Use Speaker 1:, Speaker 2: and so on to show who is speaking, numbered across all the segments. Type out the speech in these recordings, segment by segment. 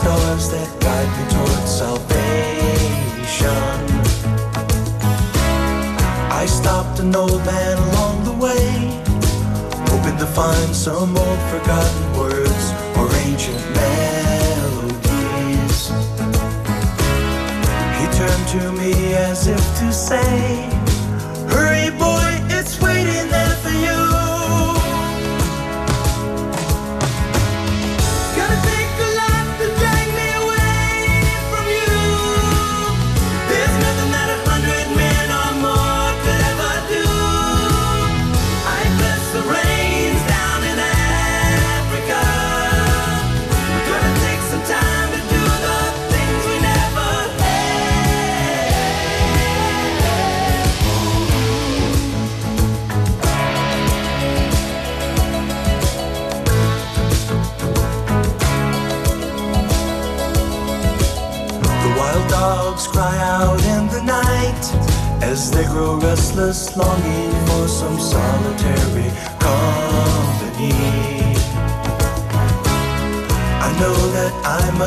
Speaker 1: Stars that guide me towards salvation. I stopped an old man along the way hoping to find some old forgotten words or ancient melodies. He turned to me as if to say,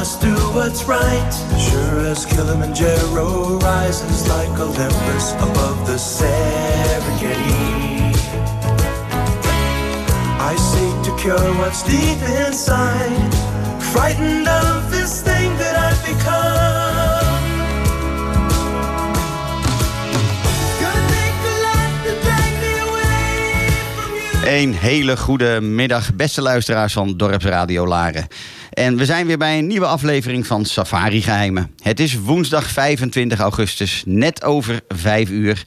Speaker 1: must do what's right, sure as Kilimanjaro rises like Olympus above the Serengeti. I seek to cure what's deep inside, frightened of this thing that I've become.
Speaker 2: Een hele goede middag, beste luisteraars van Dorpsradio Laren. En we zijn weer bij een nieuwe aflevering van Safari Geheimen. Het is woensdag 25 augustus, net over 5 uur.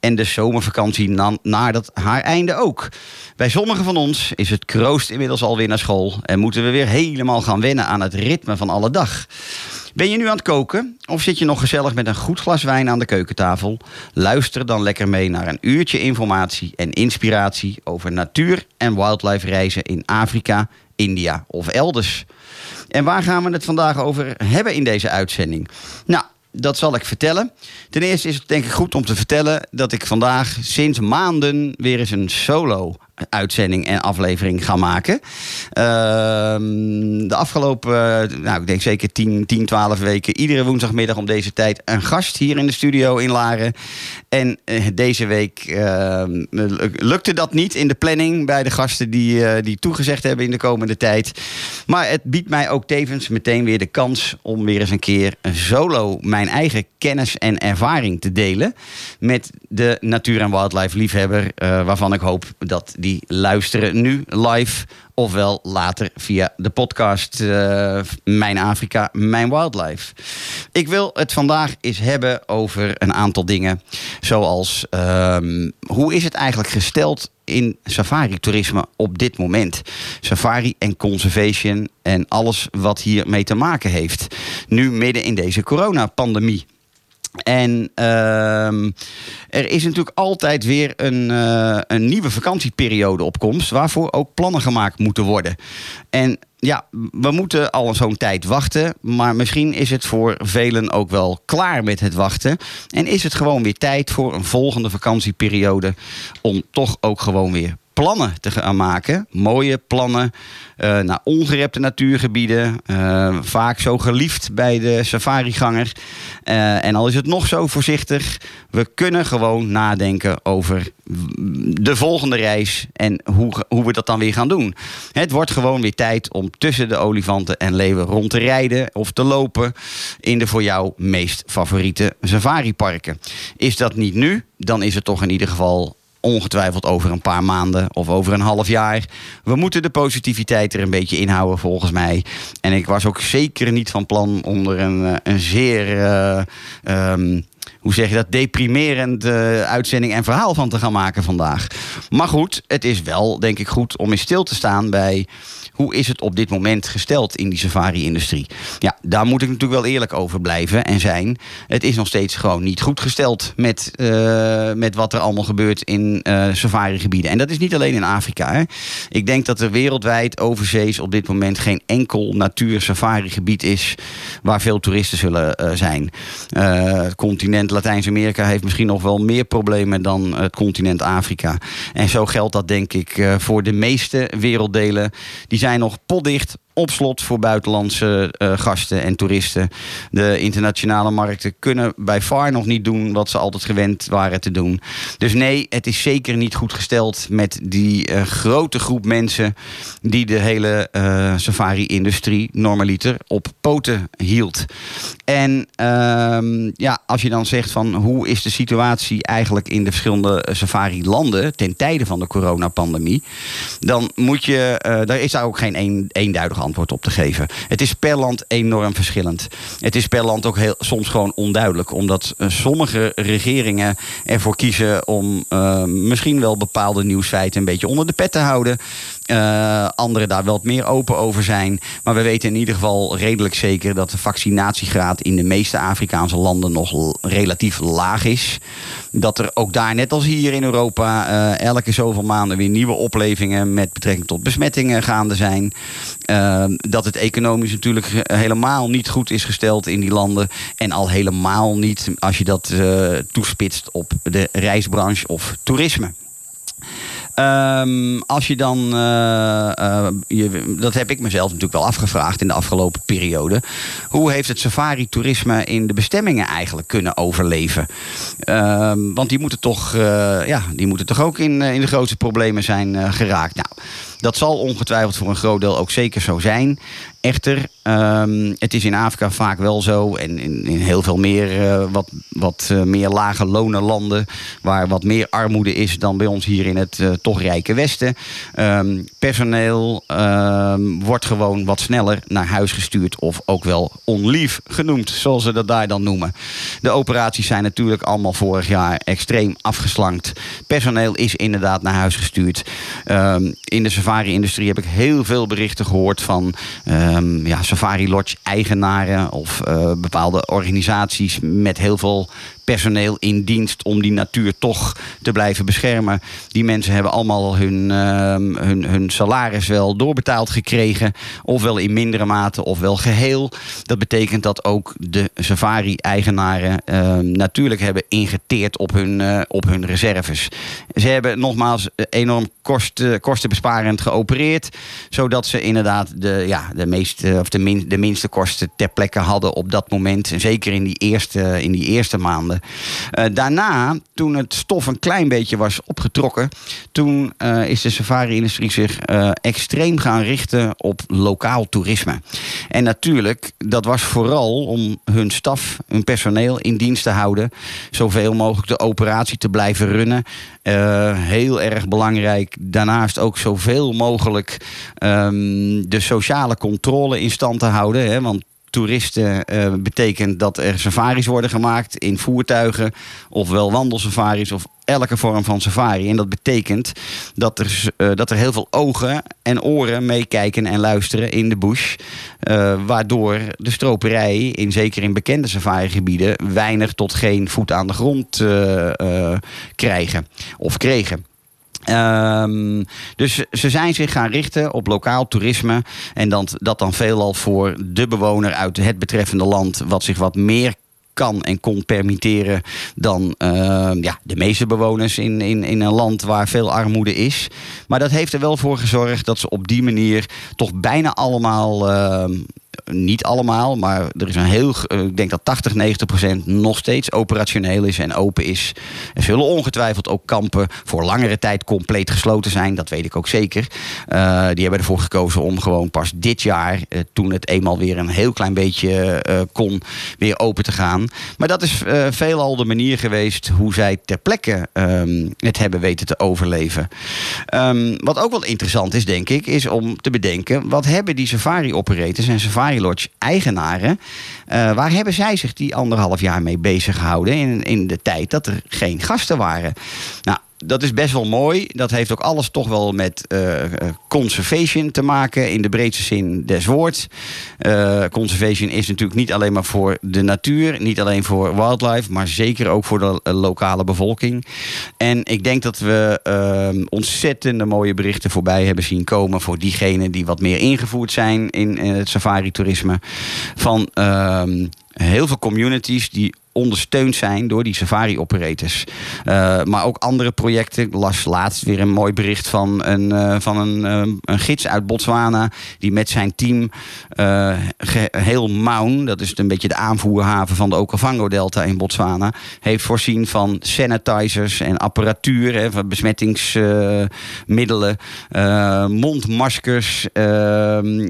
Speaker 2: En de zomervakantie na- nadert haar einde ook. Bij sommigen van ons is het kroost inmiddels alweer naar school... en moeten we weer helemaal gaan wennen aan het ritme van alle dag. Ben je nu aan het koken of zit je nog gezellig met een goed glas wijn aan de keukentafel? Luister dan lekker mee naar een uurtje informatie en inspiratie over natuur en wildlife reizen in Afrika, India of elders. En waar gaan we het vandaag over hebben in deze uitzending? Nou, dat zal ik vertellen. Ten eerste is het denk ik goed om te vertellen dat ik vandaag sinds maanden weer eens een solo uitzending en aflevering ga maken. Ehm, de afgelopen, eh, nou ik denk zeker 10, 10, 12 weken, iedere woensdagmiddag om deze tijd een gast hier in de studio in Laren. En eh, deze week ehm, lukte dat niet in de planning bij de gasten die, eh, die toegezegd hebben in de komende tijd. Maar het biedt mij ook tevens meteen weer de kans om weer eens een keer solo mijn eigen kennis en ervaring te delen met de natuur- en wildlife liefhebber, waarvan ik hoop dat die luisteren nu live ofwel later via de podcast eh, Mijn Afrika, Mijn Wildlife. Ik wil het vandaag eens hebben over een aantal dingen, zoals ehm, hoe is het eigenlijk gesteld in safari-toerisme op dit moment. Safari en conservation en alles wat hiermee te maken heeft. Nu midden in deze coronapandemie. En ehm, er is natuurlijk altijd weer een, eh, een nieuwe vakantieperiode op komst, waarvoor ook plannen gemaakt moeten worden. En ja, we moeten al zo'n tijd wachten. Maar misschien is het voor velen ook wel klaar met het wachten. En is het gewoon weer tijd voor een volgende vakantieperiode. Om toch ook gewoon weer plannen te gaan maken. Mooie plannen eh, naar ongerepte natuurgebieden. eh, vaak zo geliefd bij de safariganger. Eh, en al is het nog zo voorzichtig, we kunnen gewoon nadenken over de volgende reis en hoe, hoe we dat dan weer gaan doen. Het wordt gewoon weer tijd om tussen de olifanten en leeuwen rond te rijden of te lopen in de voor jou meest favoriete safariparken. Is dat niet nu, dan is het toch in ieder geval ongetwijfeld over een paar maanden of over een half jaar. We moeten de positiviteit er een beetje inhouden volgens mij. En ik was ook zeker niet van plan om er een, eh, een zeer... eh, ehm, hoe zeg je dat, deprimerend eh, uitzending en verhaal van te gaan maken vandaag. Maar goed, het is wel, denk ik, goed om eens stil te staan bij hoe is het op dit moment gesteld in die safari-industrie. Ja, daar moet ik natuurlijk wel eerlijk over blijven en zijn. Het is nog steeds gewoon niet goed gesteld met, eh, met wat er allemaal gebeurt in eh safari-gebieden. En dat is niet alleen in Afrika. Hè. Ik denk dat er wereldwijd overzees op dit moment geen enkel natuur-safari-gebied is waar veel toeristen zullen zijn. Het continent Latijns-Amerika heeft misschien nog wel meer problemen dan het continent Afrika. En zo geldt dat denk ik eh, voor de meeste werelddelen. Die zijn nog potdicht op slot voor buitenlandse eh, gasten en toeristen. De internationale markten kunnen bij far nog niet doen wat ze altijd gewend waren te doen. Dus nee, het is zeker niet goed gesteld met die eh, grote groep mensen die de hele eh, safari-industrie normaliter op poten hield. En ehm, ja, als je dan zegt van hoe is de situatie eigenlijk in de verschillende safari-landen ten tijde van de coronapandemie, dan moet je, daar is daar ook geen een, eenduidig antwoord op te geven. Het is per land enorm verschillend. Het is per land ook heel, soms gewoon onduidelijk, omdat eh, sommige regeringen ervoor kiezen om eh, misschien wel bepaalde nieuwsfeiten een beetje onder de pet te houden. Eh anderen daar wel meer open over zijn. Maar we weten in ieder geval redelijk zeker dat de vaccinatiegraad in de meeste Afrikaanse landen nog relatief laag is. Dat er ook daar, net als hier in Europa, eh, elke zoveel maanden weer nieuwe oplevingen met betrekking tot besmettingen gaande zijn. Eh, dat het economisch natuurlijk helemaal niet goed is gesteld in die landen. En al helemaal niet als je dat eh, toespitst op de reisbranche of toerisme. Ehm, als je dan, eh, eh, dat heb ik mezelf natuurlijk wel afgevraagd in de afgelopen periode. Hoe heeft het safari-toerisme in de bestemmingen eigenlijk kunnen overleven? Ehm, want die moeten toch, eh, ja, die moeten toch ook in, in de grootste problemen zijn geraakt. Nou, dat zal ongetwijfeld voor een groot deel ook zeker zo zijn. Echter, ehm, het is in Afrika vaak wel zo, en in, in heel veel meer, eh, wat, wat eh, meer lage lonen landen, waar wat meer armoede is dan bij ons hier in het eh, toch rijke Westen. Ehm, personeel ehm, wordt gewoon wat sneller naar huis gestuurd, of ook wel onlief genoemd, zoals ze dat daar dan noemen. De operaties zijn natuurlijk allemaal vorig jaar extreem afgeslankt. Personeel is inderdaad naar huis gestuurd. In de safari-industrie heb ik heel veel berichten gehoord van ehm, ja, Safari Lodge eigenaren of eh, bepaalde organisaties met heel veel personeel in dienst om die natuur toch te blijven beschermen. Die mensen hebben allemaal hun, ehm, hun, hun salaris wel doorbetaald gekregen. Ofwel in mindere mate, ofwel geheel. Dat betekent dat ook de safari-eigenaren ehm, natuurlijk hebben ingeteerd op hun, eh, op hun reserves. Ze hebben nogmaals eh, enorm eh, kostenbesparend geopereerd. Zodat ze inderdaad de, ja, de, meeste, of de, min, de minste kosten ter plekke hadden op dat moment. En zeker in die eerste, in die eerste maanden. Eh, daarna, toen het stof een klein beetje was opgetrokken, toen eh, is de safari-industrie zich eh, extreem gaan richten op lokaal toerisme. En natuurlijk, dat was vooral om hun staf, hun personeel in dienst te houden, zoveel mogelijk de operatie te blijven runnen. Eh, heel erg belangrijk. Daarnaast ook zoveel mogelijk ehm, de sociale controle in stand te houden. Hè, want toeristen eh, betekent dat er safaris worden gemaakt in voertuigen, ofwel wandelsafaris of elke vorm van safari. En dat betekent dat er, eh, dat er heel veel ogen en oren meekijken en luisteren in de bush. eh, waardoor de stroperij, in, zeker in bekende safarigebieden, weinig tot geen voet aan de grond krijgen of kregen. Ehm, dus ze zijn zich gaan richten op lokaal toerisme. En dat, dat dan veelal voor de bewoner uit het betreffende land, wat zich wat meer kan en kon permitteren dan ehm, ja, de meeste bewoners in, in, in een land waar veel armoede is. Maar dat heeft er wel voor gezorgd dat ze op die manier toch bijna allemaal. ehm, niet allemaal, maar er is een heel, eh, ik denk dat 80, 90 procent nog steeds operationeel is en open is. Er zullen ongetwijfeld ook kampen voor langere tijd compleet gesloten zijn, dat weet ik ook zeker. Eh, die hebben ervoor gekozen om gewoon pas dit jaar, eh, toen het eenmaal weer een heel klein beetje kon, weer open te gaan. Maar dat is veelal de manier geweest hoe zij ter plekke ehm, het hebben weten te overleven. Ehm, wat ook wel interessant is, denk ik, is om te bedenken... wat hebben die safari-operators en safari-lodge-eigenaren... eh, waar hebben zij zich die anderhalf jaar mee bezig gehouden... in, in de tijd dat er geen gasten waren? Nou, dat is best wel mooi. Dat heeft ook alles toch wel met eh, conservation te maken in de breedste zin des woords. Eh, conservation is natuurlijk niet alleen maar voor de natuur, niet alleen voor wildlife, maar zeker ook voor de lokale bevolking. En ik denk dat we ontzettende mooie berichten voorbij hebben zien komen voor diegenen die wat meer ingevoerd zijn in, eh, het safari-toerisme. Van heel veel communities die ondersteund zijn door die safari-operators. Eh, maar ook andere projecten. Ik las laatst weer een mooi bericht van een, eh, van een, eh, een gids uit Botswana... die met zijn team heel Maun... dat is een beetje de aanvoerhaven van de Okavango-delta in Botswana... heeft voorzien van sanitizers en apparatuur... Hè, van besmettingsmiddelen, mondmaskers...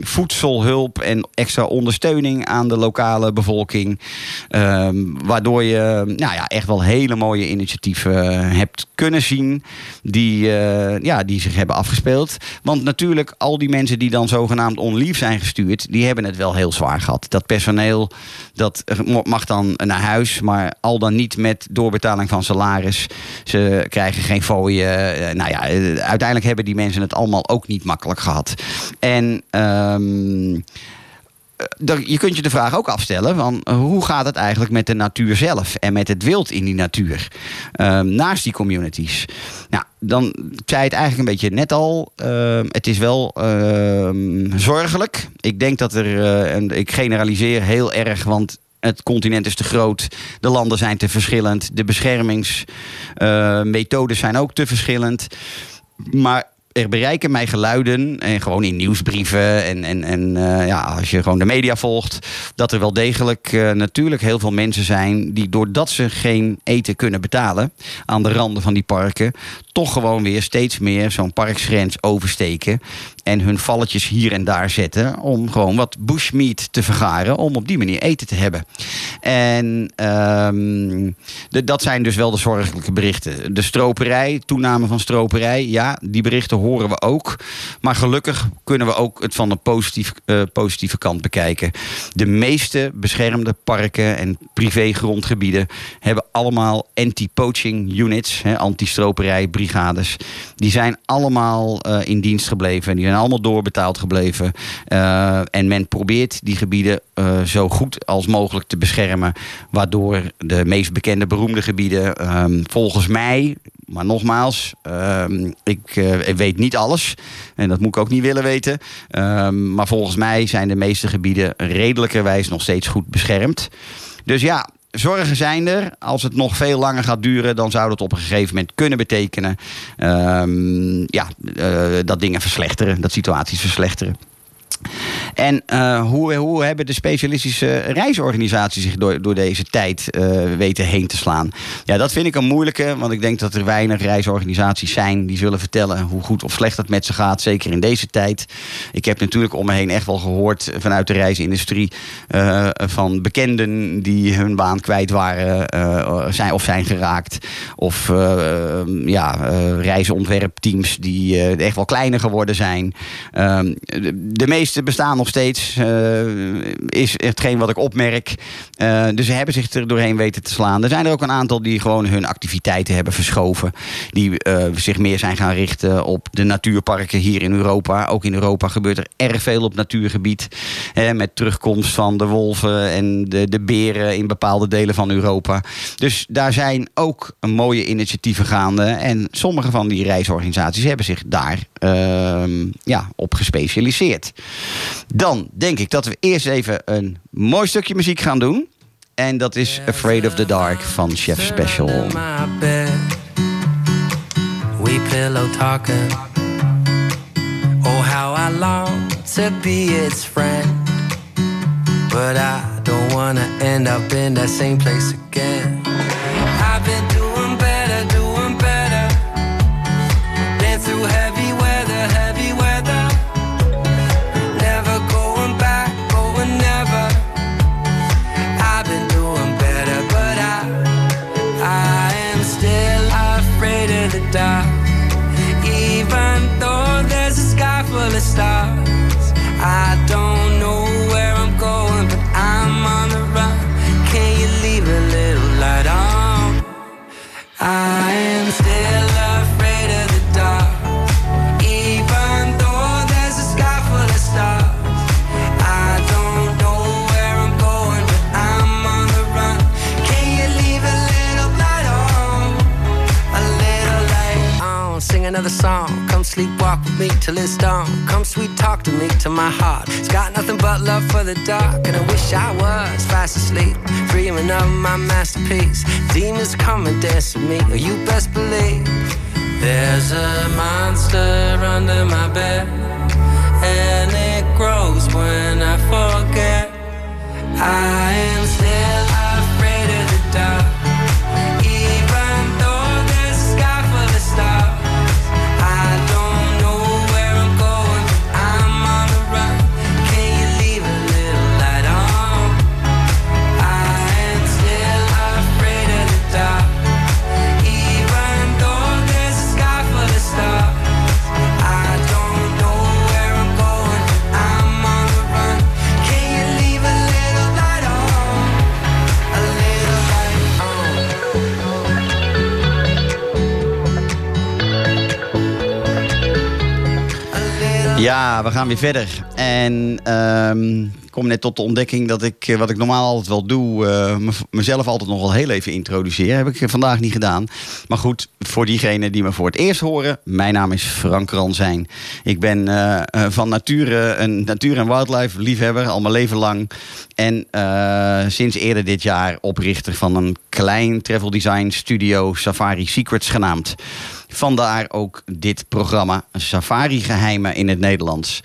Speaker 2: voedselhulp en extra ondersteuning aan de lokale bevolking... waardoor je nou ja, echt wel hele mooie initiatieven eh, hebt kunnen zien. Die, eh, ja, die zich hebben afgespeeld. Want natuurlijk, al die mensen die dan zogenaamd on leave zijn gestuurd. die hebben het wel heel zwaar gehad. Dat personeel dat mag dan naar huis. maar al dan niet met doorbetaling van salaris. Ze krijgen geen fooien. Eh, nou ja, uiteindelijk hebben die mensen het allemaal ook niet makkelijk gehad. En. dan- je kunt je de vraag ook afstellen: van, eh, hoe gaat het eigenlijk met de natuur zelf en met het wild in die natuur? Ehm, naast die communities. Nou, dan zei het eigenlijk een beetje net al. ehm, het is wel ehm, zorgelijk. Ik denk dat er, eh, en ik generaliseer heel erg, want. Het continent is te groot, de landen zijn te verschillend, de beschermingsmethodes zijn ook te verschillend. Maar er bereiken mij geluiden, en gewoon in nieuwsbrieven en, en, en eh, ja, als je gewoon de media volgt, dat er wel degelijk eh, natuurlijk heel veel mensen zijn die doordat ze geen eten kunnen betalen aan de randen van die parken, toch gewoon weer steeds meer zo'n parksgrens oversteken en hun valletjes hier en daar zetten om gewoon wat bushmeat te vergaren om op die manier eten te hebben. En ehm, dat zijn dus wel de zorgelijke berichten. De stroperij, toename van stroperij, ja, die berichten horen we ook. Maar gelukkig kunnen we ook het van de positief, eh, positieve kant bekijken. De meeste beschermde parken en privégrondgebieden hebben allemaal anti-poaching units, hè, anti-stroperijbrigades. Die zijn allemaal eh, in dienst gebleven. Allemaal doorbetaald gebleven. Eh, en men probeert die gebieden eh, zo goed als mogelijk te beschermen. Waardoor de meest bekende beroemde gebieden ehm, volgens mij... Maar nogmaals, ehm, ik, eh, ik weet niet alles. En dat moet ik ook niet willen weten. Ehm, maar volgens mij zijn de meeste gebieden redelijkerwijs nog steeds goed beschermd. Dus ja, zorgen zijn er. Als het nog veel langer gaat duren, dan zou dat op een gegeven moment kunnen betekenen ehm, ja, eh, dat dingen verslechteren, dat situaties verslechteren. En eh, hoe, hoe hebben de specialistische reisorganisaties zich door, door deze tijd eh, weten heen te slaan? Ja, dat vind ik een moeilijke, want ik denk dat er weinig reisorganisaties zijn die zullen vertellen hoe goed of slecht het met ze gaat, zeker in deze tijd. Ik heb natuurlijk om me heen echt wel gehoord vanuit de reisindustrie eh, van bekenden die hun baan kwijt waren zijn, of zijn geraakt. Of ja, reisontwerpteams die echt wel kleiner geworden zijn. Ehm, de, de meeste bestaan nog steeds, eh, is hetgeen wat ik opmerk. Eh, dus ze hebben zich er doorheen weten te slaan. Er zijn er ook een aantal die gewoon hun activiteiten hebben verschoven. Die eh, zich meer zijn gaan richten op de natuurparken hier in Europa. Ook in Europa gebeurt er erg veel op natuurgebied. Hè, met terugkomst van de wolven en de, de beren in bepaalde delen van Europa. Dus daar zijn ook mooie initiatieven gaande. En sommige van die reisorganisaties hebben zich daar ehm, ja, op gespecialiseerd. Dan denk ik dat we eerst even een mooi stukje muziek gaan doen. En dat is Afraid of the Dark van Chef Special.
Speaker 3: We pillow talking. Oh, how I long to be its friend. But I don't wanna end up in that same place again. I've been doing better, doing better. Been through till it's dawn. Come sweet talk to me to my heart. It's got nothing but love for the dark, and I wish I was fast asleep, dreaming of my masterpiece. Demons come and dance with me. Oh, you best believe. There's a monster under my bed, and it grows when I forget. I am still
Speaker 2: Ja, we gaan weer verder. En ehm, ik kom net tot de ontdekking dat ik, eh, wat ik normaal altijd wel doe, eh, me- mezelf altijd nog wel heel even introduceer. Heb ik vandaag niet gedaan. Maar goed, voor diegenen die me voor het eerst horen, mijn naam is Frank Ranzijn. Ik ben eh, van nature een natuur- en wildlife liefhebber, al mijn leven lang. En sinds eerder dit jaar oprichter van een klein travel design studio, Safari Secrets genaamd. Vandaar ook dit programma, Safari Geheimen in het Nederlands.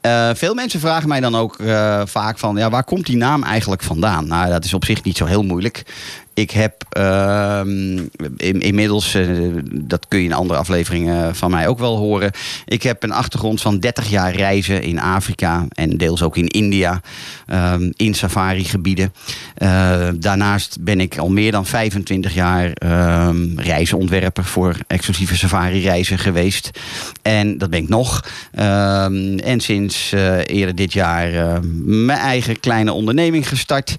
Speaker 2: Eh, veel mensen vragen mij dan ook eh, vaak van, ja, waar komt die naam eigenlijk vandaan? Nou, dat is op zich niet zo heel moeilijk. Ik heb ehm, in, inmiddels, eh, dat kun je in andere afleveringen van mij ook wel horen. Ik heb een achtergrond van 30 jaar reizen in Afrika en deels ook in India, ehm, in safari-gebieden. Eh, daarnaast ben ik al meer dan 25 jaar ehm, reisontwerper voor exclusieve safari-reizen geweest. En dat ben ik nog. En sinds eh, eerder dit jaar mijn eigen kleine onderneming gestart.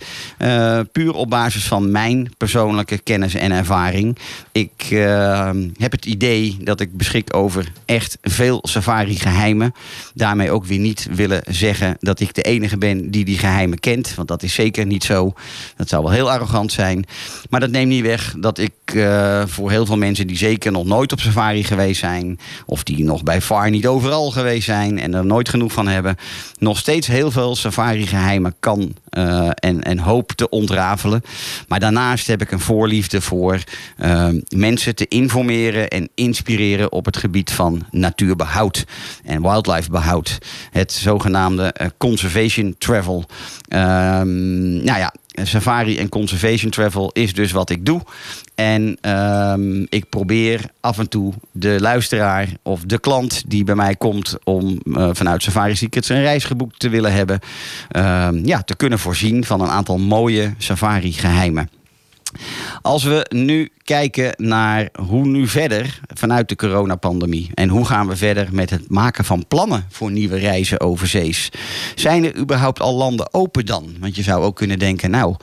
Speaker 2: Puur op basis van mijn persoonlijke kennis en ervaring. Ik eh, heb het idee dat ik beschik over echt veel safari-geheimen. Daarmee ook weer niet willen zeggen dat ik de enige ben die die geheimen kent. Want dat is zeker niet zo. Dat zou wel heel arrogant zijn. Maar dat neemt niet weg dat ik eh, voor heel veel mensen die zeker nog nooit op safari geweest zijn. of die nog bij far niet overal geweest zijn en er nooit genoeg van hebben. nog steeds heel veel safari-geheimen kan eh, en, en hoop te ontrafelen. Maar daarnaast heb ik een voorliefde voor eh, mensen te informeren en inspireren op het gebied van natuurbehoud en wildlifebehoud. Het zogenaamde eh, conservation travel. Ehm, nou ja, safari en conservation travel is dus wat ik doe. En ehm, ik probeer af en toe de luisteraar of de klant die bij mij komt om eh, vanuit Safari Secrets een reis geboekt te willen hebben, ehm, ja, te kunnen voorzien van een aantal mooie safari geheimen. Als we nu kijken naar hoe nu verder vanuit de coronapandemie. En hoe gaan we verder met het maken van plannen voor nieuwe reizen overzees. Zijn er überhaupt al landen open dan? Want je zou ook kunnen denken, nou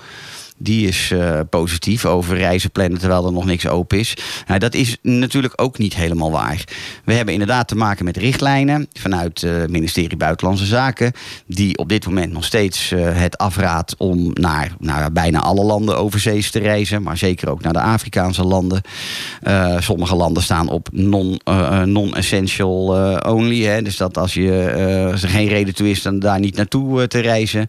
Speaker 2: die is eh, positief over reizen plannen terwijl er nog niks open is. Nou, dat is natuurlijk ook niet helemaal waar. We hebben inderdaad te maken met richtlijnen vanuit eh, het ministerie Buitenlandse Zaken, die op dit moment nog steeds eh, het afraadt om naar, bijna alle landen overzees te reizen, maar zeker ook naar de Afrikaanse landen. Sommige landen staan op non, non-essential only. Hè, dus dat als, je, er geen reden toe is, dan daar niet naartoe te reizen.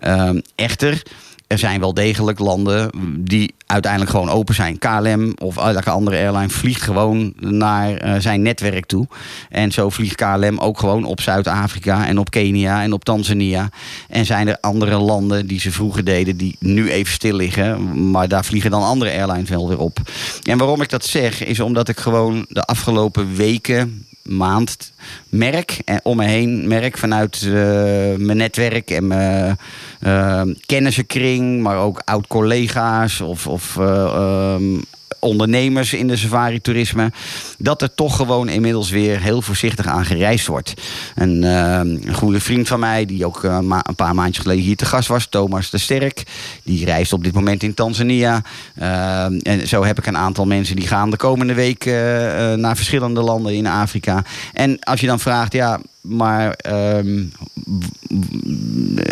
Speaker 2: Ehm, echter er zijn wel degelijk landen die uiteindelijk gewoon open zijn. KLM of elke andere airline vliegt gewoon naar eh, zijn netwerk toe. En zo vliegt KLM ook gewoon op Zuid-Afrika en op Kenia en op Tanzania. En zijn er andere landen die ze vroeger deden, die nu even stil liggen. Maar daar vliegen dan andere airlines wel weer op. En waarom ik dat zeg, is omdat ik gewoon de afgelopen weken maand merk en om me heen merk vanuit eh, mijn netwerk en mijn eh, kennissenkring, maar ook oud collega's of, of eh, ehm, ondernemers in de safari-toerisme, dat er toch gewoon inmiddels weer heel voorzichtig aan gereisd wordt. Een, eh, een goede vriend van mij, die ook eh, een paar maandjes geleden hier te gast was, Thomas de Sterk, die reist op dit moment in Tanzania. Eh, en zo heb ik een aantal mensen die gaan de komende week eh, naar verschillende landen in Afrika. En als je dan vraagt, ja, maar ehm,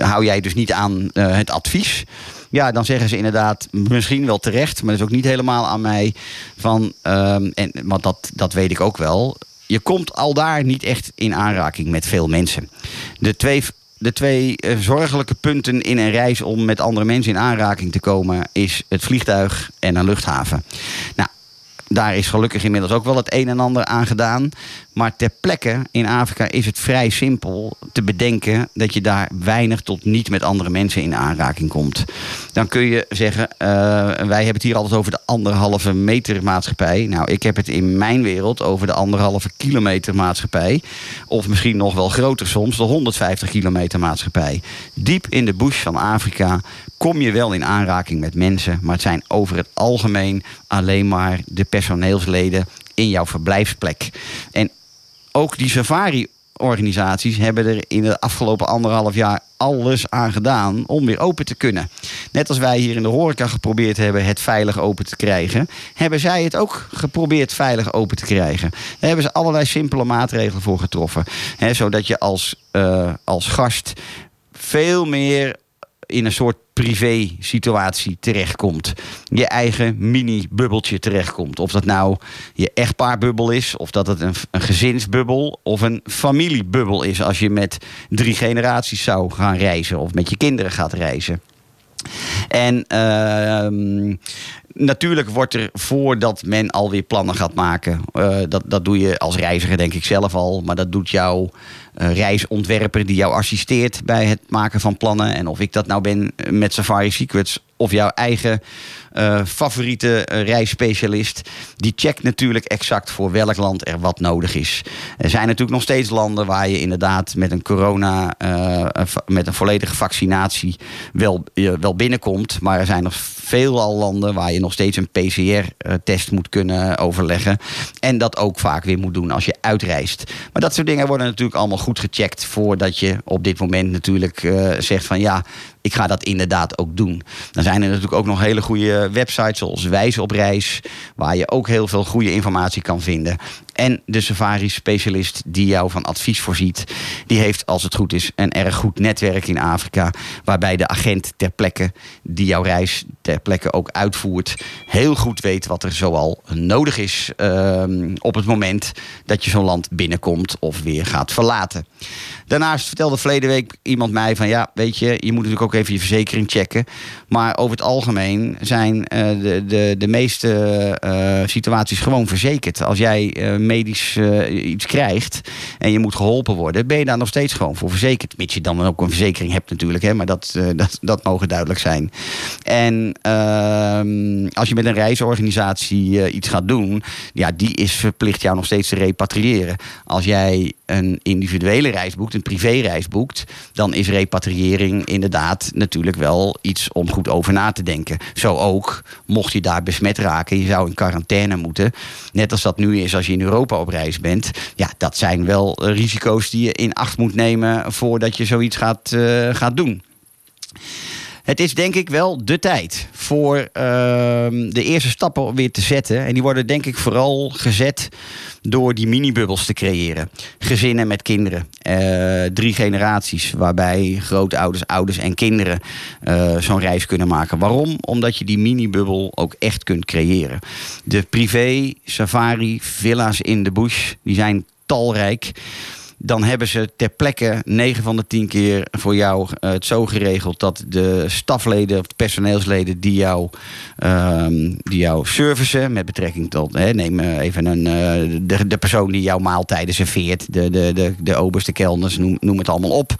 Speaker 2: hou jij dus niet aan het advies? Ja, dan zeggen ze inderdaad, misschien wel terecht, maar dat is ook niet helemaal aan mij. Van, ehm, en, want dat, dat weet ik ook wel. Je komt al daar niet echt in aanraking met veel mensen. De twee, de twee eh, zorgelijke punten in een reis om met andere mensen in aanraking te komen, is het vliegtuig en een luchthaven. Nou, daar is gelukkig inmiddels ook wel het een en ander aan gedaan. Maar ter plekke in Afrika is het vrij simpel te bedenken dat je daar weinig tot niet met andere mensen in aanraking komt. Dan kun je zeggen, eh, wij hebben het hier altijd over de anderhalve meter maatschappij. Nou, ik heb het in mijn wereld over de anderhalve kilometer maatschappij. Of misschien nog wel groter soms, de 150 kilometer maatschappij. Diep in de bush van Afrika kom je wel in aanraking met mensen. Maar het zijn over het algemeen alleen maar de personeelsleden in jouw verblijfsplek. En ook die safari-organisaties hebben er in de afgelopen anderhalf jaar alles aan gedaan om weer open te kunnen. Net als wij hier in de horeca geprobeerd hebben het veilig open te krijgen, hebben zij het ook geprobeerd veilig open te krijgen. Daar hebben ze allerlei simpele maatregelen voor getroffen. Zodat je als, eh, als gast veel meer in een soort privé-situatie terechtkomt. Je eigen mini-bubbeltje terechtkomt. Of dat nou je echtpaarbubbel is, of dat het een, een gezinsbubbel of een familiebubbel is. Als je met drie generaties zou gaan reizen of met je kinderen gaat reizen. En ehm, natuurlijk wordt er voordat men alweer plannen gaat maken. eh, dat, dat doe je als reiziger denk ik zelf al. Maar dat doet jouw reisontwerper die jou assisteert bij het maken van plannen. En of ik dat nou ben met Safari Secrets of jouw eigen eh, favoriete eh, reisspecialist. Die checkt natuurlijk exact voor welk land er wat nodig is. Er zijn natuurlijk nog steeds landen waar je inderdaad met een corona, eh, met een volledige vaccinatie wel, eh, wel binnenkomt. Maar er zijn nog veelal landen waar je nog steeds een PCR-test moet kunnen overleggen. En dat ook vaak weer moet doen als je uitreist. Maar dat soort dingen worden natuurlijk allemaal goed gecheckt voordat je op dit moment natuurlijk eh, zegt van ja, ik ga dat inderdaad ook doen. Dan zijn er natuurlijk ook nog hele goede websites zoals Wijze op Reis, waar je ook heel veel goede informatie kan vinden. En de safari-specialist die jou van advies voorziet, die heeft, als het goed is, een erg goed netwerk in Afrika. Waarbij de agent ter plekke, die jouw reis ter plekke ook uitvoert, heel goed weet wat er zoal nodig is ehm, op het moment dat je zo'n land binnenkomt of weer gaat verlaten. Daarnaast vertelde verleden week iemand mij van ja, weet je, je moet natuurlijk ook even je verzekering checken. Maar over het algemeen zijn eh, de, de, de meeste eh, situaties gewoon verzekerd. Als jij eh, medisch iets krijgt en je moet geholpen worden, ben je daar nog steeds gewoon voor verzekerd. Mits je dan ook een verzekering hebt natuurlijk, hè, maar dat, dat, dat mogen duidelijk zijn. En ehm, als je met een reisorganisatie iets gaat doen, ja, die is verplicht jou nog steeds te repatriëren. Als jij een individuele reis boekt, een privéreis boekt, dan is repatriëring inderdaad natuurlijk wel iets om goed over na te denken. Zo ook, mocht je daar besmet raken, je zou in quarantaine moeten. Net als dat nu is als je in Europa op reis bent. Ja, dat zijn wel risico's die je in acht moet nemen voordat je zoiets gaat, eh, gaat doen. Het is denk ik wel de tijd voor ehm, de eerste stappen weer te zetten. En die worden denk ik vooral gezet door die mini-bubbels te creëren. Gezinnen met kinderen. Eh, drie generaties waarbij grootouders, ouders en kinderen eh, zo'n reis kunnen maken. Waarom? Omdat je die mini-bubbel ook echt kunt creëren. De privé safari villa's in de bush, die zijn talrijk dan hebben ze ter plekke 9 van de 10 keer voor jou eh, het zo geregeld dat de stafleden of de personeelsleden die jou, ehm, die jou servicen met betrekking tot, hè, neem eh, even een, eh, de, de persoon die jouw maaltijden serveert, de, de, de, de obers, de kelners, noem, noem het allemaal op.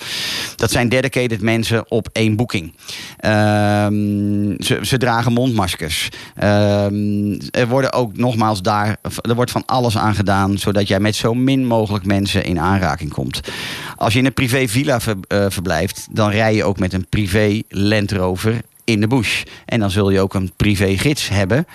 Speaker 2: Dat zijn dedicated mensen op één boeking. Ehm, ze, ze dragen mondmaskers. Ehm, er worden ook nogmaals daar, er wordt van alles aan gedaan zodat jij met zo min mogelijk mensen in aanraking komt. Als je in een privé villa eh, verblijft, dan rij je ook met een privé Land Rover in de bush. En dan zul je ook een privé gids hebben,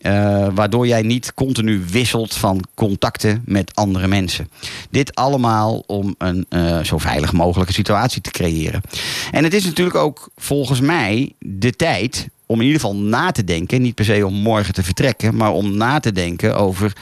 Speaker 2: eh, waardoor jij niet continu wisselt van contacten met andere mensen. Dit allemaal om een eh, zo veilig mogelijke situatie te creëren. En het is natuurlijk ook volgens mij de tijd om in ieder geval na te denken, niet per se om morgen te vertrekken, maar om na te denken over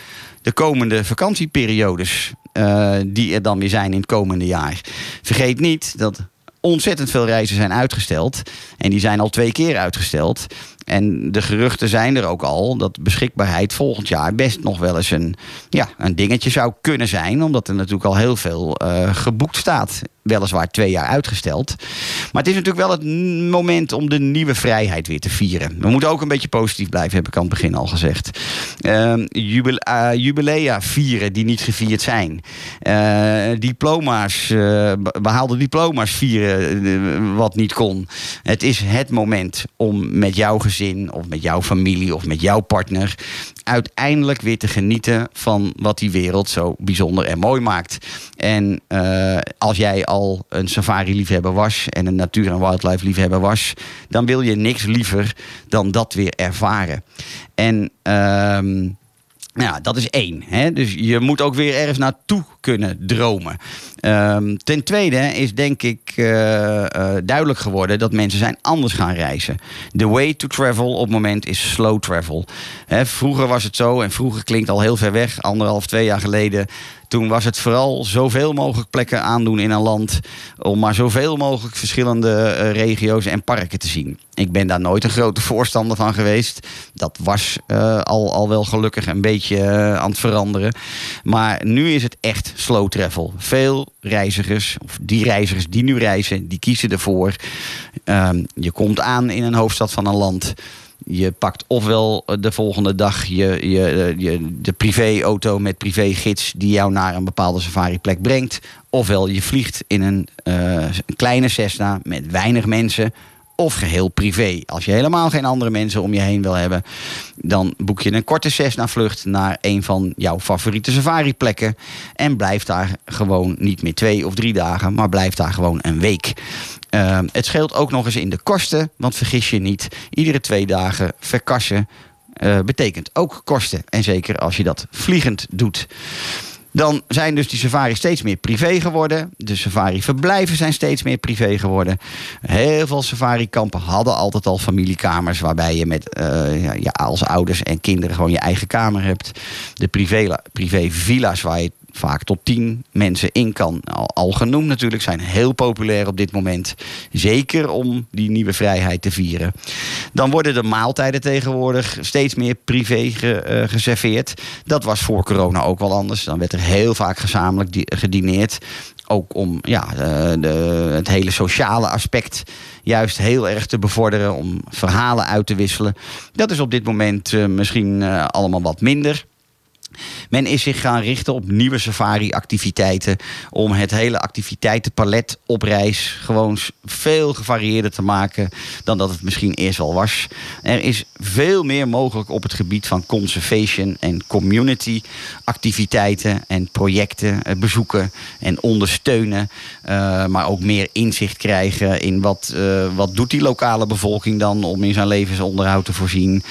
Speaker 2: de komende vakantieperiodes eh, die er dan weer zijn in het komende jaar. Vergeet niet dat ontzettend veel reizen zijn uitgesteld. En die zijn al twee keer uitgesteld. En de geruchten zijn er ook al dat beschikbaarheid volgend jaar best nog wel eens een, ja, een dingetje zou kunnen zijn. Omdat er natuurlijk al heel veel eh, geboekt staat. Weliswaar twee jaar uitgesteld. Maar het is natuurlijk wel het moment om de nieuwe vrijheid weer te vieren. We moeten ook een beetje positief blijven, heb ik aan het begin al gezegd. Eh, jubilea vieren die niet gevierd zijn. Eh, diploma's, eh, be- behaalde diploma's vieren wat niet kon. Het is het moment om met jouw gezin of met jouw familie of met jouw partner uiteindelijk weer te genieten van wat die wereld zo bijzonder en mooi maakt. En eh, als jij al een safari-liefhebber was en een natuur- en wildlife-liefhebber was, dan wil je niks liever dan dat weer ervaren. En ja, dat is één. Hè? Dus je moet ook weer ergens naartoe kunnen dromen. Ehm, ten tweede is denk ik eh, eh, duidelijk geworden dat mensen zijn anders gaan reizen. The way to travel op het moment is slow travel. Hè, vroeger was het zo, en vroeger klinkt al heel ver weg, anderhalf, twee jaar geleden. Toen was het vooral zoveel mogelijk plekken aandoen in een land. Om maar zoveel mogelijk verschillende eh, regio's en parken te zien. Ik ben daar nooit een grote voorstander van geweest. Dat was al, al wel gelukkig een beetje aan het veranderen. Maar nu is het echt slow travel. Veel reizigers, of die reizigers die nu reizen, die kiezen ervoor. Ehm, je komt aan in een hoofdstad van een land. Je pakt ofwel de volgende dag je, je, je, de privéauto met privégids die jou naar een bepaalde safariplek brengt. Ofwel je vliegt in een, eh, kleine Cessna met weinig mensen. Of geheel privé. Als je helemaal geen andere mensen om je heen wil hebben, dan boek je een korte Cessna-vlucht naar een van jouw favoriete safari-plekken. En blijf daar gewoon niet meer twee of drie dagen, maar blijf daar gewoon een week. Uh, het scheelt ook nog eens in de kosten, want vergis je niet, iedere twee dagen verkassen uh, betekent ook kosten. En zeker als je dat vliegend doet. Dan zijn dus die safaris steeds meer privé geworden. De safari-verblijven zijn steeds meer privé geworden. Heel veel safari-kampen hadden altijd al familiekamers... waarbij je met, uh, ja, als ouders en kinderen gewoon je eigen kamer hebt. De privé-villa's waar je vaak tot tien mensen in kan. Al, genoemd natuurlijk, zijn heel populair op dit moment. Zeker om die nieuwe vrijheid te vieren. Dan worden de maaltijden tegenwoordig steeds meer privé ge, uh, geserveerd. Dat was voor corona ook wel anders. Dan werd er heel vaak gezamenlijk gedineerd. Ook om ja, de, de, het hele sociale aspect juist heel erg te bevorderen. Om verhalen uit te wisselen. Dat is op dit moment uh, misschien allemaal wat minder. Men is zich gaan richten op nieuwe safari-activiteiten. Om het hele activiteitenpalet op reis gewoon veel gevarieerder te maken dan dat het misschien eerst al was. Er is veel meer mogelijk op het gebied van conservation en community activiteiten en projecten eh, bezoeken en ondersteunen. Eh, maar ook meer inzicht krijgen in wat, eh, wat doet die lokale bevolking dan om in zijn levensonderhoud te voorzien.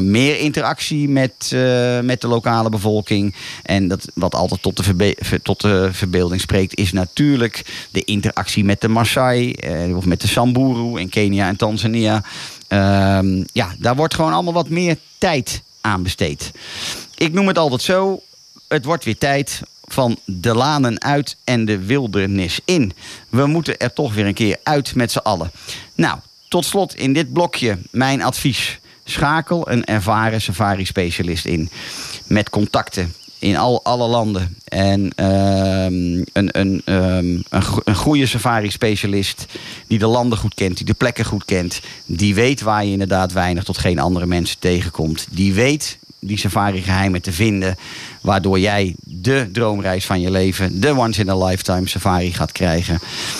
Speaker 2: Meer interactie met, met de lokale bevolking. En dat, wat altijd tot de, tot de verbeelding spreekt, is natuurlijk de interactie met de Maasai eh, of met de Samburu in Kenia en Tanzania. Ehm, ja, daar wordt gewoon allemaal wat meer tijd aan besteed. Ik noem het altijd zo: het wordt weer tijd van de lanen uit en de wildernis in. We moeten er toch weer een keer uit met z'n allen. Nou, tot slot in dit blokje mijn advies. Schakel een ervaren safari-specialist in. Met contacten in al, alle landen. En ehm, een, een, ehm, een, een goede safari-specialist die de landen goed kent, die de plekken goed kent. Die weet waar je inderdaad weinig tot geen andere mensen tegenkomt. Die weet die safari-geheimen te vinden. Waardoor jij de droomreis van je leven, de once in a lifetime safari gaat krijgen.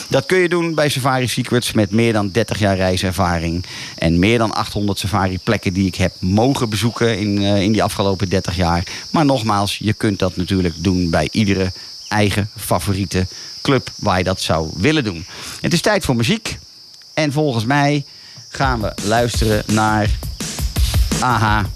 Speaker 2: Dat kun je doen bij Safari Secrets met meer dan 30 jaar reiservaring. En meer dan 800 safari-plekken die ik heb mogen bezoeken in, eh, in die afgelopen 30 jaar. Maar nogmaals, je kunt dat natuurlijk doen bij iedere eigen favoriete club waar je dat zou willen doen. Het is tijd voor muziek. En volgens mij gaan we luisteren naar. Aha.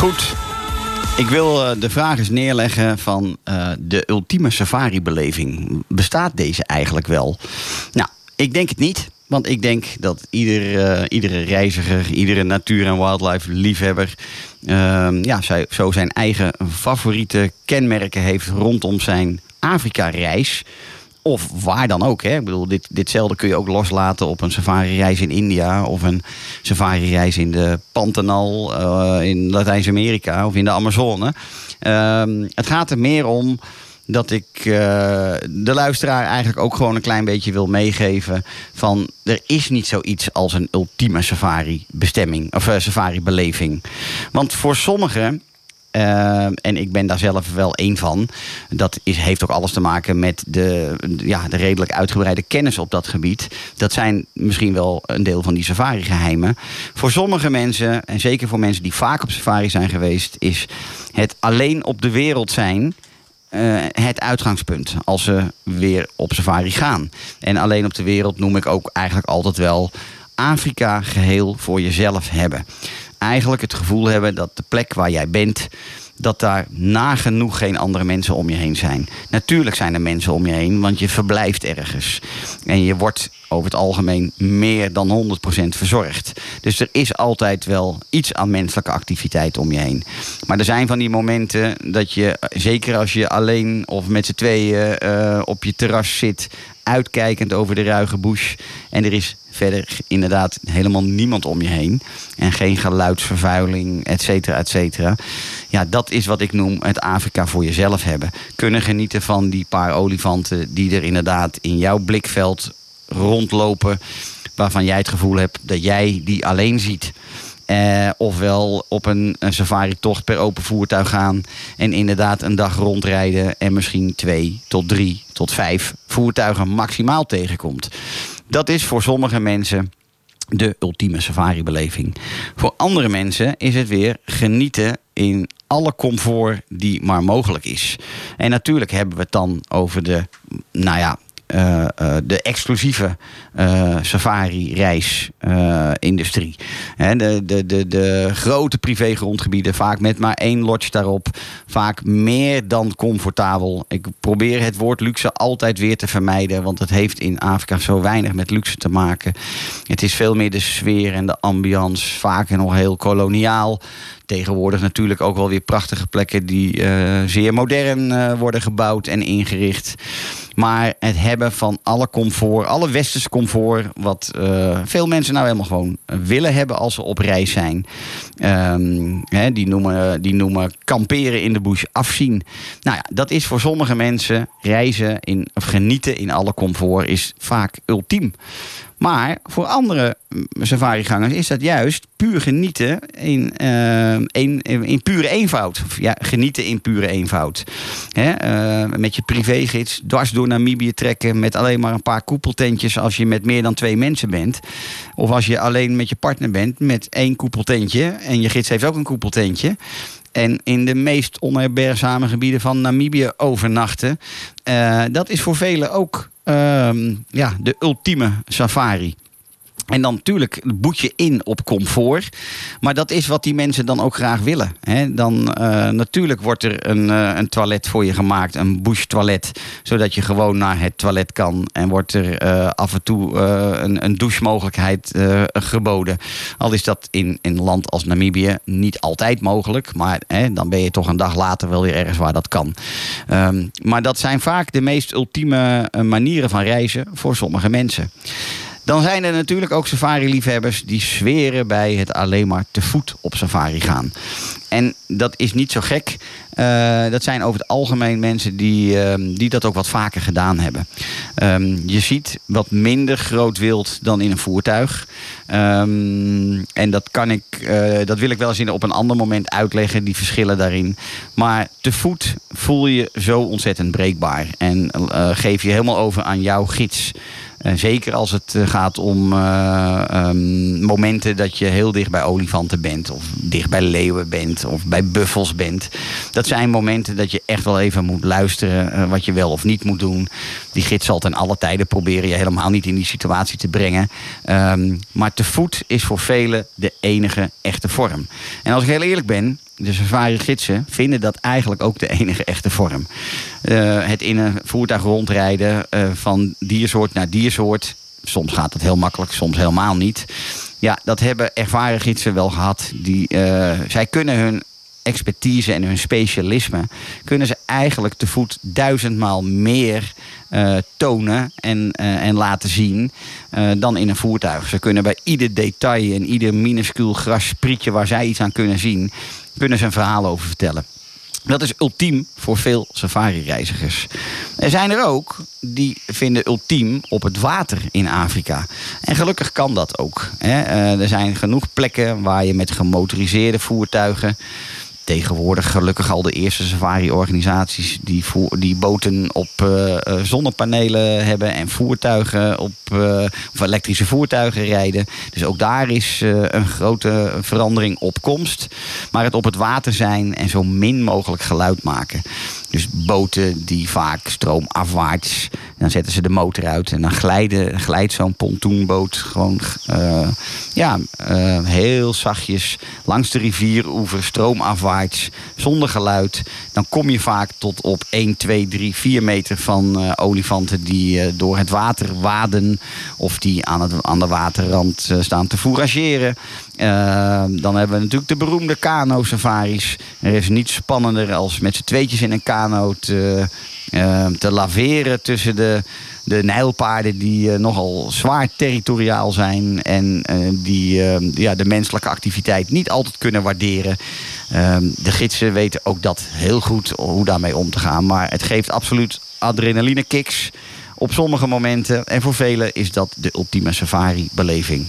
Speaker 2: Goed. Ik wil eh, de vraag eens neerleggen van eh, de ultieme safari-beleving. Bestaat deze eigenlijk wel? Nou, ik denk het niet. Want ik denk dat ieder, eh, iedere reiziger, iedere natuur- en wildlife-liefhebber... ehm, ja, zo zijn eigen favoriete kenmerken heeft rondom zijn Afrika-reis. Of waar dan ook. Hè. Ik bedoel, dit, ditzelfde kun je ook loslaten op een safari-reis in India... of een safari-reis in de Pantanal eh, in Latijns-Amerika of in de Amazone. Ehm, het gaat er meer om dat ik eh, de luisteraar eigenlijk ook gewoon een klein beetje wil meegeven... van er is niet zoiets als een ultieme safari-bestemming of eh, safari-beleving. Want voor sommigen... eh, en ik ben daar zelf wel één van. Dat is, heeft ook alles te maken met de, ja, de redelijk uitgebreide kennis op dat gebied. Dat zijn misschien wel een deel van die safari-geheimen. Voor sommige mensen, en zeker voor mensen die vaak op safari zijn geweest, is het alleen op de wereld zijn. eh, het uitgangspunt als ze weer op safari gaan. En alleen op de wereld noem ik ook eigenlijk altijd wel Afrika geheel voor jezelf hebben. Eigenlijk het gevoel hebben dat de plek waar jij bent, dat daar nagenoeg geen andere mensen om je heen zijn. Natuurlijk zijn er mensen om je heen, want je verblijft ergens. En je wordt over het algemeen meer dan 100% verzorgd. Dus er is altijd wel iets aan menselijke activiteit om je heen. Maar er zijn van die momenten dat je, zeker als je alleen of met z'n tweeën eh, op je terras zit, uitkijkend over de ruige bush. En er is verder inderdaad helemaal niemand om je heen. En geen geluidsvervuiling, et cetera, et cetera. Ja, dat is wat ik noem het Afrika voor jezelf hebben. Kunnen genieten van die paar olifanten die er inderdaad in jouw blikveld rondlopen. Waarvan jij het gevoel hebt dat jij die alleen ziet. Eh, ofwel op een, een safari-tocht per open voertuig gaan. En inderdaad een dag rondrijden. En misschien twee tot drie tot vijf voertuigen maximaal tegenkomt. Dat is voor sommige mensen de ultieme safari-beleving. Voor andere mensen is het weer genieten in alle comfort die maar mogelijk is. En natuurlijk hebben we het dan over de, nou ja, eh, eh, de exclusieve eh, safari-reis-industrie. de, de, de, de grote privégrondgebieden, vaak met maar één lodge daarop. Vaak meer dan comfortabel. Ik probeer het woord luxe altijd weer te vermijden, want het heeft in Afrika zo weinig met luxe te maken. Het is veel meer de sfeer en de ambiance, vaak nog heel koloniaal. Tegenwoordig natuurlijk ook wel weer prachtige plekken die eh, zeer modern eh, worden gebouwd en ingericht. Maar het hebben van alle comfort, alle westerse comfort, wat eh, veel mensen nou helemaal gewoon willen hebben als ze op reis zijn. Ehm, die, noemen, die noemen kamperen in de bush afzien. Nou ja, dat is voor sommige mensen reizen in, of genieten in alle comfort is vaak ultiem. Maar voor andere mm, safarigangers is dat juist puur genieten in, eh, in, pure eenvoud. Ja, genieten in pure eenvoud. Hè, eh, met je privégids dwars door Namibië trekken met alleen maar een paar koepeltentjes als je met meer dan twee mensen bent. Of als je alleen met je partner bent met één koepeltentje en je gids heeft ook een koepeltentje. En in de meest onherbergzame gebieden van Namibië overnachten. Eh, dat is voor velen ook ja, de ultieme safari. En dan natuurlijk boet je in op comfort. Maar dat is wat die mensen dan ook graag willen. Dan eh, natuurlijk wordt er een, eh, een toilet voor je gemaakt, een bush toilet. Zodat je gewoon naar het toilet kan. En wordt er eh, af en toe een, een douchemogelijkheid geboden. Al is dat in, een land als Namibië niet altijd mogelijk. Maar dan ben je toch een dag later wel weer ergens waar dat kan. Ehm, maar dat zijn vaak de meest ultieme manieren van reizen voor sommige mensen. Dan zijn er natuurlijk ook safari-liefhebbers die zweren bij het alleen maar te voet op safari gaan. En dat is niet zo gek. Eh, dat zijn over het algemeen mensen die, ehm, die dat ook wat vaker gedaan hebben. Ehm, je ziet wat minder groot wild dan in een voertuig. Ehm, en dat, kan ik, eh, dat wil ik wel eens op een ander moment uitleggen, die verschillen daarin. Maar te voet voel je zo ontzettend breekbaar. En eh, geef je helemaal over aan jouw gids. Eh, zeker als het eh, gaat om eh, ehm, momenten dat je heel dicht bij olifanten bent. Of dicht bij leeuwen bent. Of bij buffels bent. Dat zijn momenten dat je echt wel even moet luisteren eh, wat je wel of niet moet doen. Die gids zal ten alle tijden proberen je helemaal niet in die situatie te brengen. Ehm, maar te voet is voor velen de enige echte vorm. En als ik heel eerlijk ben, de safari-gidsen vinden dat eigenlijk ook de enige echte vorm. Eh, het in een voertuig rondrijden eh, van diersoort naar diersoort. Soms gaat het heel makkelijk, soms helemaal niet. Ja, dat hebben ervaren gidsen wel gehad. Die, eh, zij kunnen hun expertise en hun specialisme... kunnen ze eigenlijk te voet duizendmaal meer eh, tonen en, eh, en laten zien eh, dan in een voertuig. Ze kunnen bij ieder detail en ieder minuscuul grassprietje waar zij iets aan kunnen zien... kunnen ze een verhaal over vertellen. Dat is ultiem voor veel safari-reizigers. Er zijn er ook die vinden ultiem op het water in Afrika. En gelukkig kan dat ook. Hè. Er zijn genoeg plekken waar je met gemotoriseerde voertuigen tegenwoordig gelukkig al de eerste safari-organisaties die, die boten op eh, eh, zonnepanelen hebben en voertuigen op eh, of elektrische voertuigen rijden. Dus ook daar is een grote verandering op komst. Maar het op het water zijn en zo min mogelijk geluid maken. Dus boten die vaak stroomafwaarts, dan zetten ze de motor uit en dan glijden, glijdt zo'n pontoenboot gewoon eh, ja, eh, heel zachtjes langs de rivieroever, stroomafwaarts, zonder geluid. Dan kom je vaak tot op 1, 2, 3, 4 meter van eh, olifanten die door het water waden of die aan, het, aan de waterrand staan te fourageren. Eh, dan hebben we natuurlijk de beroemde kano-safaris. Er is niets spannender als met z'n tweetjes in een kano te, eh, te laveren tussen de, de nijlpaarden die eh, nogal zwaar territoriaal zijn en eh, die eh, ja, de menselijke activiteit niet altijd kunnen waarderen. Ehm, de gidsen weten ook dat heel goed hoe daarmee om te gaan. Maar het geeft absoluut adrenaline kicks op sommige momenten. En voor velen is dat de ultieme safari-beleving.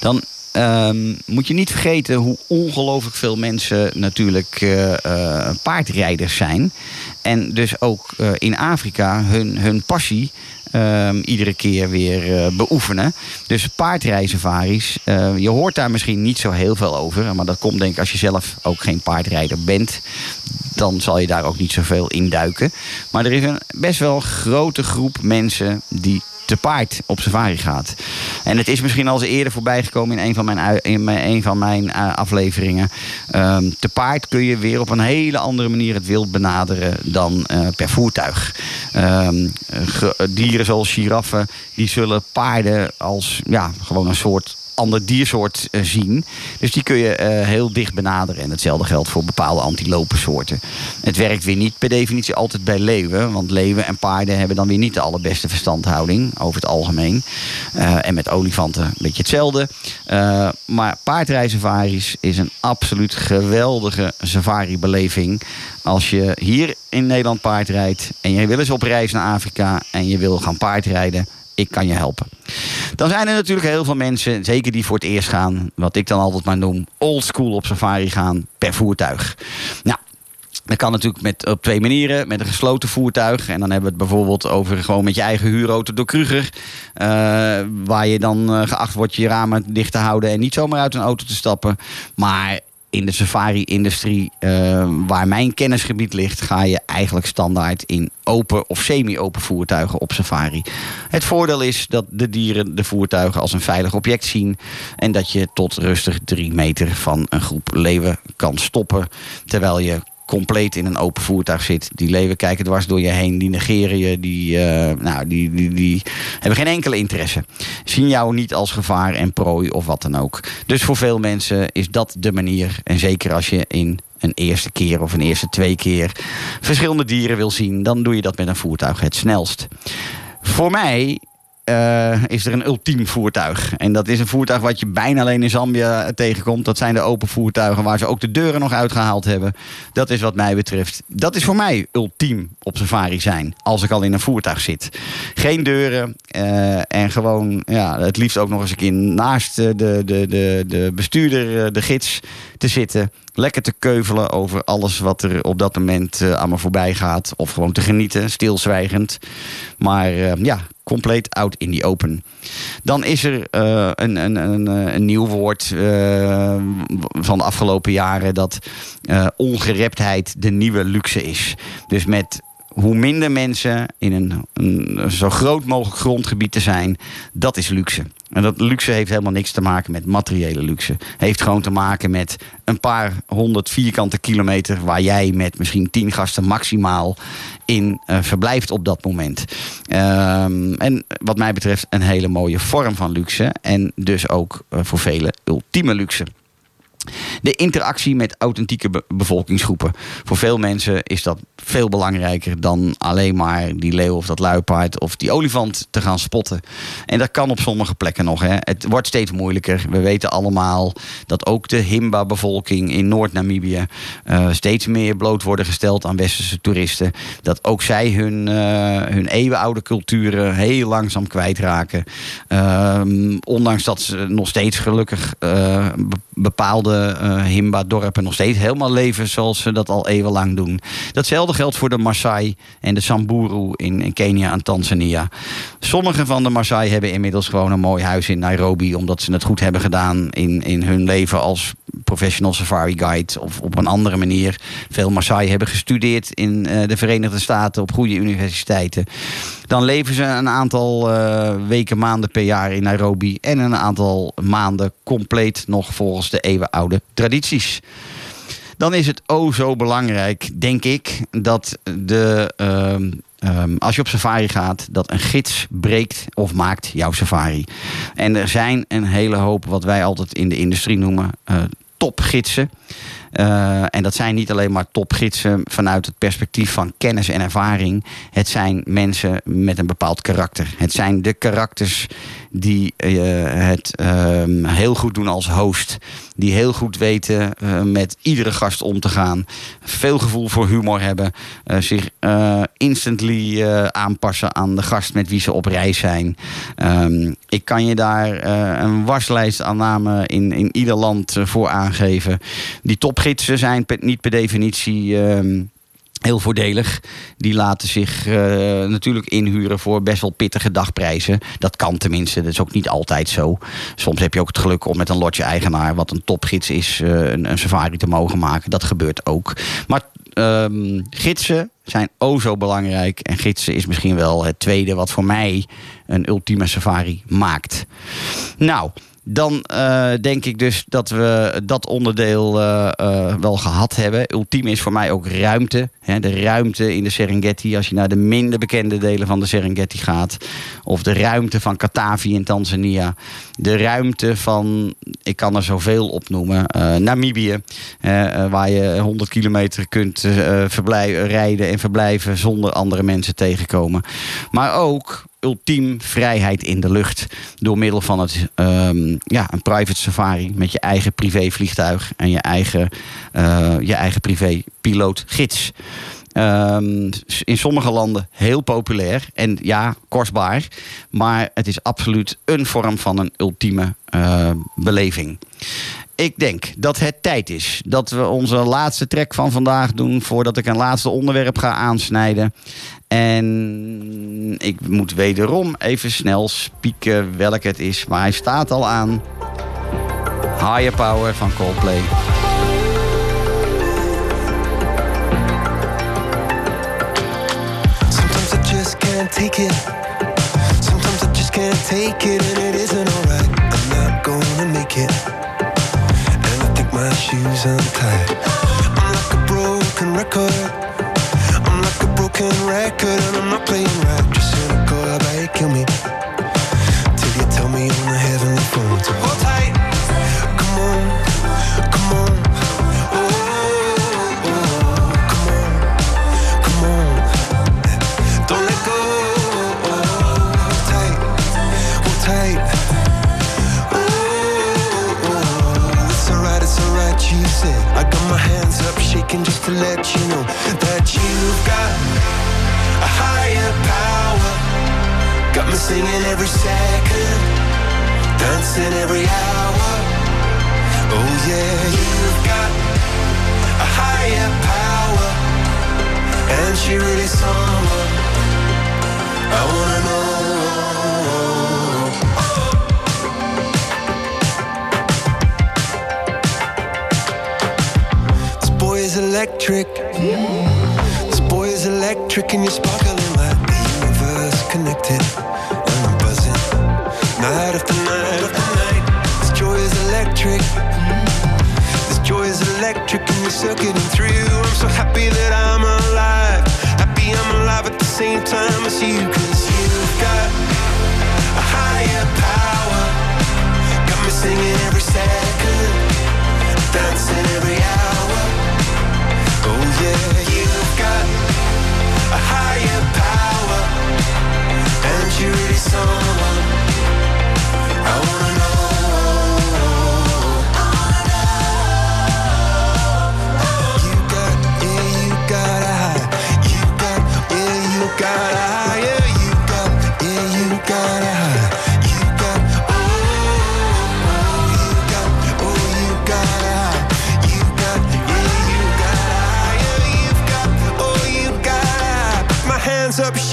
Speaker 2: Dan ehm, moet je niet vergeten hoe ongelooflijk veel mensen natuurlijk eh, eh, paardrijders zijn. En dus ook eh, in Afrika hun, hun passie ehm, iedere keer weer beoefenen. Dus paardrijsafaris, je hoort daar misschien niet zo heel veel over. Maar dat komt denk ik als je zelf ook geen paardrijder bent. Dan zal je daar ook niet zoveel in duiken. Maar er is een best wel grote groep mensen die te paard op safari gaat. En het is misschien al eens eerder voorbij gekomen in een van mijn, in mijn, van mijn eh, afleveringen. Ehm, te paard kun je weer op een hele andere manier het wild benaderen dan eh, per voertuig. Ehm, dieren zoals giraffen, die zullen paarden als ja, gewoon een soort ander diersoort eh, zien. Dus die kun je eh, heel dicht benaderen. En hetzelfde geldt voor bepaalde antilopensoorten. Het werkt weer niet per definitie altijd bij leeuwen. Want leeuwen en paarden hebben dan weer niet de allerbeste verstandhouding. Over het algemeen. Eh, en met olifanten een beetje hetzelfde. Maar paardrijsafaris is een absoluut geweldige safari-beleving. Als je hier in Nederland paard rijdt. En je wil eens op reis naar Afrika. En je wil gaan paardrijden ik kan je helpen. Dan zijn er natuurlijk heel veel mensen, zeker die voor het eerst gaan, wat ik dan altijd maar noem, old school op safari gaan per voertuig. Nou, dat kan natuurlijk met, op twee manieren. Met een gesloten voertuig. En dan hebben we het bijvoorbeeld over gewoon met je eigen huurauto door Kruger. eh, waar je dan eh, geacht wordt je ramen dicht te houden en niet zomaar uit een auto te stappen. Maar in de safari-industrie, eh, waar mijn kennisgebied ligt, ga je eigenlijk standaard in open of semi-open voertuigen op safari. Het voordeel is dat de dieren de voertuigen als een veilig object zien en dat je tot rustig drie meter van een groep leeuwen kan stoppen, terwijl je compleet in een open voertuig zit. Die leeuwen kijken dwars door je heen, die negeren je, die, eh, nou, die, die, die hebben geen enkele interesse. Zien jou niet als gevaar en prooi of wat dan ook. Dus voor veel mensen is dat de manier. En zeker als je in een eerste keer of een eerste twee keer verschillende dieren wil zien, dan doe je dat met een voertuig het snelst. Voor mij eh, is er een ultiem voertuig. En dat is een voertuig wat je bijna alleen in Zambia tegenkomt. Dat zijn de open voertuigen waar ze ook de deuren nog uitgehaald hebben. Dat is wat mij betreft. Dat is voor mij ultiem op safari zijn. Als ik al in een voertuig zit. Geen deuren. eh, en gewoon, ja, het liefst ook nog eens een keer naast eh, de, de, de, de bestuurder, eh, de gids. Te zitten. Lekker te keuvelen over alles wat er op dat moment eh, aan me voorbij gaat. Of gewoon te genieten, stilzwijgend. Maar eh, ja, compleet out in the open. Dan is er eh, een, een, een, een nieuw woord van de afgelopen jaren... dat ongereptheid de nieuwe luxe is. Dus met hoe minder mensen in een, een zo groot mogelijk grondgebied te zijn, dat is luxe. En dat luxe heeft helemaal niks te maken met materiële luxe. Heeft gewoon te maken met een paar honderd vierkante kilometer waar jij met misschien tien gasten maximaal in eh, verblijft op dat moment. Ehm, en wat mij betreft een hele mooie vorm van luxe. En dus ook eh, voor velen ultieme luxe. De interactie met authentieke be- bevolkingsgroepen. Voor veel mensen is dat veel belangrijker dan alleen maar die leeuw of dat luipaard of die olifant te gaan spotten. En dat kan op sommige plekken nog. Hè. Het wordt steeds moeilijker. We weten allemaal dat ook de Himba-bevolking in Noord-Namibië eh, steeds meer bloot worden gesteld aan westerse toeristen. Dat ook zij hun, eh, hun eeuwenoude culturen heel langzaam kwijtraken. Ehm, ondanks dat ze nog steeds gelukkig eh, be- eh, Himba-dorpen nog steeds helemaal leven zoals ze dat al eeuwenlang doen. Datzelfde geldt voor de Maasai en de Samburu in, in Kenia en Tanzania. Sommige van de Maasai hebben inmiddels gewoon een mooi huis in Nairobi, omdat ze het goed hebben gedaan in, in hun leven als professional safari guide of op een andere manier. Veel Maasai hebben gestudeerd in eh, de Verenigde Staten op goede universiteiten. Dan leven ze een aantal eh, weken, maanden per jaar in Nairobi en een aantal maanden compleet nog volgens de eeuwenoude tradities. Dan is het o zo belangrijk, denk ik, dat de, ehm, ehm, als je op safari gaat, dat een gids breekt of maakt jouw safari. En er zijn een hele hoop, wat wij altijd in de industrie noemen, eh, topgidsen. Eh, en dat zijn niet alleen maar topgidsen vanuit het perspectief van kennis en ervaring. Het zijn mensen met een bepaald karakter. Het zijn de karakters die eh, het ehm, heel goed doen als host. Die heel goed weten eh, met iedere gast om te gaan. Veel gevoel voor humor hebben. zich instantly aanpassen aan de gast met wie ze op reis zijn. Ehm, ik kan je daar een waslijst aan namen in, in ieder land voor aangeven. Die topgidsen zijn per- niet per definitie. ehm, Heel voordelig. Die laten zich eh, natuurlijk inhuren voor best wel pittige dagprijzen. Dat kan tenminste. Dat is ook niet altijd zo. Soms heb je ook het geluk om met een lotje-eigenaar, wat een topgids is, eh, een, een safari te mogen maken. Dat gebeurt ook. Maar ehm, gidsen zijn o zo belangrijk. En gidsen is misschien wel het tweede wat voor mij een ultieme safari maakt. Nou. Dan eh, denk ik dus dat we dat onderdeel eh, eh, wel gehad hebben. Ultiem is voor mij ook ruimte. Hè, de ruimte in de Serengeti. Als je naar de minder bekende delen van de Serengeti gaat. Of de ruimte van Katavi in Tanzania. De ruimte van, ik kan er zoveel opnoemen. Namibië. waar je 100 kilometer kunt rijden en verblijven zonder andere mensen tegenkomen. Maar ook ultiem vrijheid in de lucht. Door middel van het, ehm, ja, een private safari met je eigen privévliegtuig en je eigen, eh, je eigen privé piloot-gids. Ehm, in sommige landen heel populair en ja, kostbaar. Maar het is absoluut een vorm van een ultieme eh, beleving. Ik denk dat het tijd is dat we onze laatste track van vandaag doen voordat ik een laatste onderwerp ga aansnijden. En ik moet wederom even snel spieken welk het is, maar hij staat al aan. Higher Power van Coldplay.
Speaker 1: Sometimes I just can't take it. Sometimes I just can't take it, and it isn't alright. I'm not gonna make it. And I think my shoes untied. I'm like a broken record. I'm like a broken record, and I'm not playing right. Just cynical, how about you kill me? Singing every second, dancing every hour. Oh yeah, you've got a higher power, and she really someone I wanna know. This boy is electric. This boy is electric, and you're sparkling like the universe connected. Night after night. This joy is electric. Mm-hmm. This joy is electric, and you're circuiting through. I'm so happy that I'm alive. Happy I'm alive at the same time as you, cause you've got a higher power. Got me singing every second, dancing every hour. Oh yeah, you've got a higher power, and you're really someone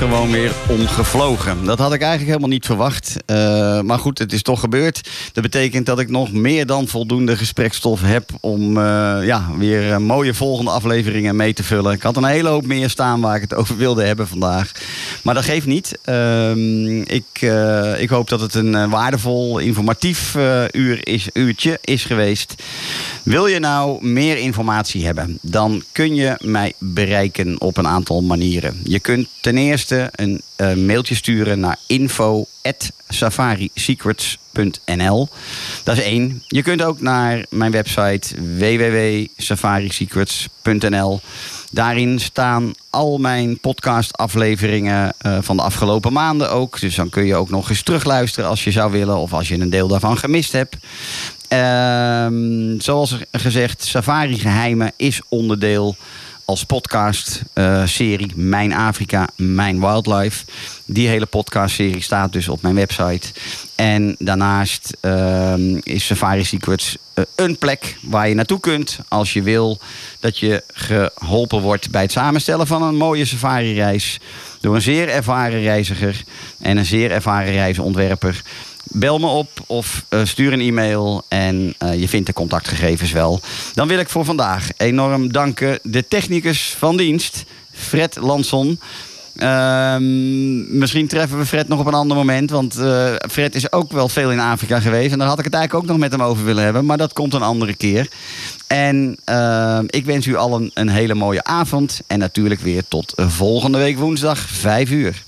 Speaker 2: gewoon weer omgevlogen. Dat had ik eigenlijk helemaal niet verwacht. Eh, maar goed, het is toch gebeurd. Dat betekent dat ik nog meer dan voldoende gesprekstof heb om eh, ja, weer eh, mooie volgende afleveringen mee te vullen. Ik had een hele hoop meer staan waar ik het over wilde hebben vandaag. Maar dat geeft niet. Ehm, ik, ik hoop dat het een waardevol, informatief uur is, uurtje is geweest. Wil je nou meer informatie hebben, dan kun je mij bereiken op een aantal manieren. Je kunt ten eerste een eh, mailtje sturen naar info@safarisecrets.nl. Dat is één. Je kunt ook naar mijn website www.safarisecrets.nl. Daarin staan al mijn podcastafleveringen eh, van de afgelopen maanden ook. Dus dan kun je ook nog eens terugluisteren als je zou willen of als je een deel daarvan gemist hebt. Ehm, zoals gezegd, Safari Geheimen is onderdeel als podcast eh, Mijn Afrika, Mijn Wildlife. Die hele podcastserie staat dus op mijn website. En daarnaast ehm, is Safari Secrets eh, een plek waar je naartoe kunt als je wil dat je geholpen wordt bij het samenstellen van een mooie safari-reis door een zeer ervaren reiziger en een zeer ervaren reisontwerper. Bel me op of eh, stuur een e-mail en eh, je vindt de contactgegevens wel. Dan wil ik voor vandaag enorm danken de technicus van dienst, Fred Lanson. Ehm, misschien treffen we Fred nog op een ander moment. Want eh, Fred is ook wel veel in Afrika geweest. En daar had ik het eigenlijk ook nog met hem over willen hebben. Maar dat komt een andere keer. En ehm, ik wens u allen een hele mooie avond. En natuurlijk weer tot volgende week woensdag, 5 uur.